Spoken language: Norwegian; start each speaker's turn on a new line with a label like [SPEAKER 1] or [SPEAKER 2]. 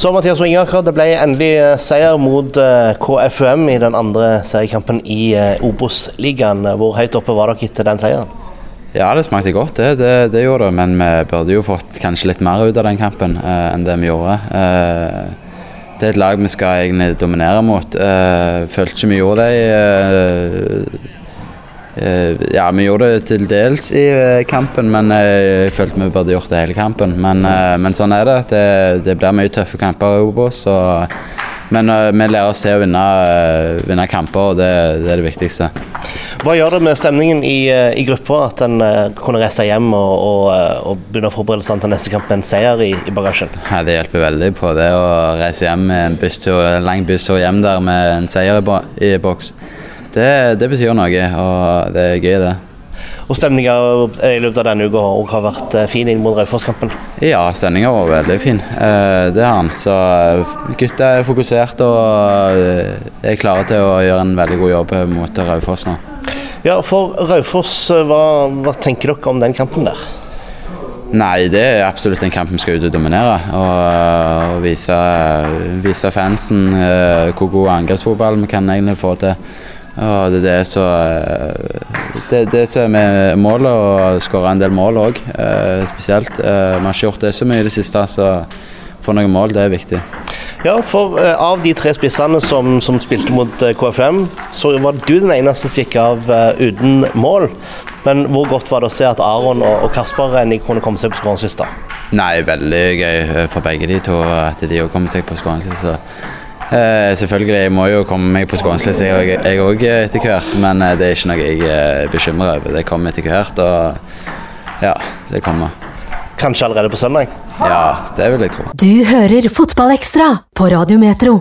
[SPEAKER 1] Så Mathias Ringaker, det ble endelig eh, seier mot eh, KFUM i den andre seriekampen i eh, Obos-ligaen. Hvor høyt oppe var dere etter den seieren?
[SPEAKER 2] Ja, det smakte godt, det. Det, det gjorde det. Men vi burde jo fått kanskje litt mer ut av den kampen eh, enn det vi gjorde. Eh, det er et lag vi skal egentlig dominere mot. Eh, følte ikke vi gjorde det. i, Eh, ja, vi gjorde det til dels i eh, kampen, men eh, jeg følte vi burde gjort det hele kampen. Men, men sånn er det. det. Det, blir mye tøffe kamper i Obos. Men vi lærer oss til å vinne, vinne kamper, og det, det, er det viktigste.
[SPEAKER 1] Hva gjør det med stemningen i, i gruppa at en kunne reise hjem og, og, og begynne forberedelsene til neste kamp med en seier i, i bagasjen?
[SPEAKER 2] Ja, det hjelper veldig på det å reise hjem med en, busstur, en lang busstur hjem der med en seier i, i boks det, det, betyr noe, og det er gøy, det.
[SPEAKER 1] Og Stemninga i løpet av denne uka har vært eh, fin inn mot Raufoss-kampen?
[SPEAKER 2] Ja, stemninga var veldig fin. Eh, det har han. Så eh, gutta er fokusert og er klare til å gjøre en veldig god jobb mot Raufoss nå.
[SPEAKER 1] Ja, for Raufoss, hva, hva tenker dere om den kampen der?
[SPEAKER 2] Nei, det er absolutt en kamp vi skal ut og dominere. Og, og vise, vise, fansen hvor god angrepsfotball vi kan egentlig få til. Og det er så, som det, det som er målet, å skåre en del mål òg, eh, spesielt. Eh, vi har ikke gjort det så mye i det siste, så få noen mål, det er viktig.
[SPEAKER 1] Ja, for av de tre spissene som, som spilte mot KFM, så var du den eneste som gikk av uten mål. Men hvor godt var det å se at Aron og, og Kasper Renny kunne komme seg på skåringslista?
[SPEAKER 2] Nei, veldig gøy for begge de to at de òg kommer seg på skåringslista. Eh, selvfølgelig, jeg må jo komme meg på skåringslista jeg òg etter hvert, men eh, det er ikke noe jeg er eh, bekymra over. Det kommer etter hvert, og ja, det kommer.
[SPEAKER 1] Kanskje allerede på søndag?
[SPEAKER 2] Ja, det vil jeg tro.
[SPEAKER 3] Du hører Fotballekstra på Radiometro.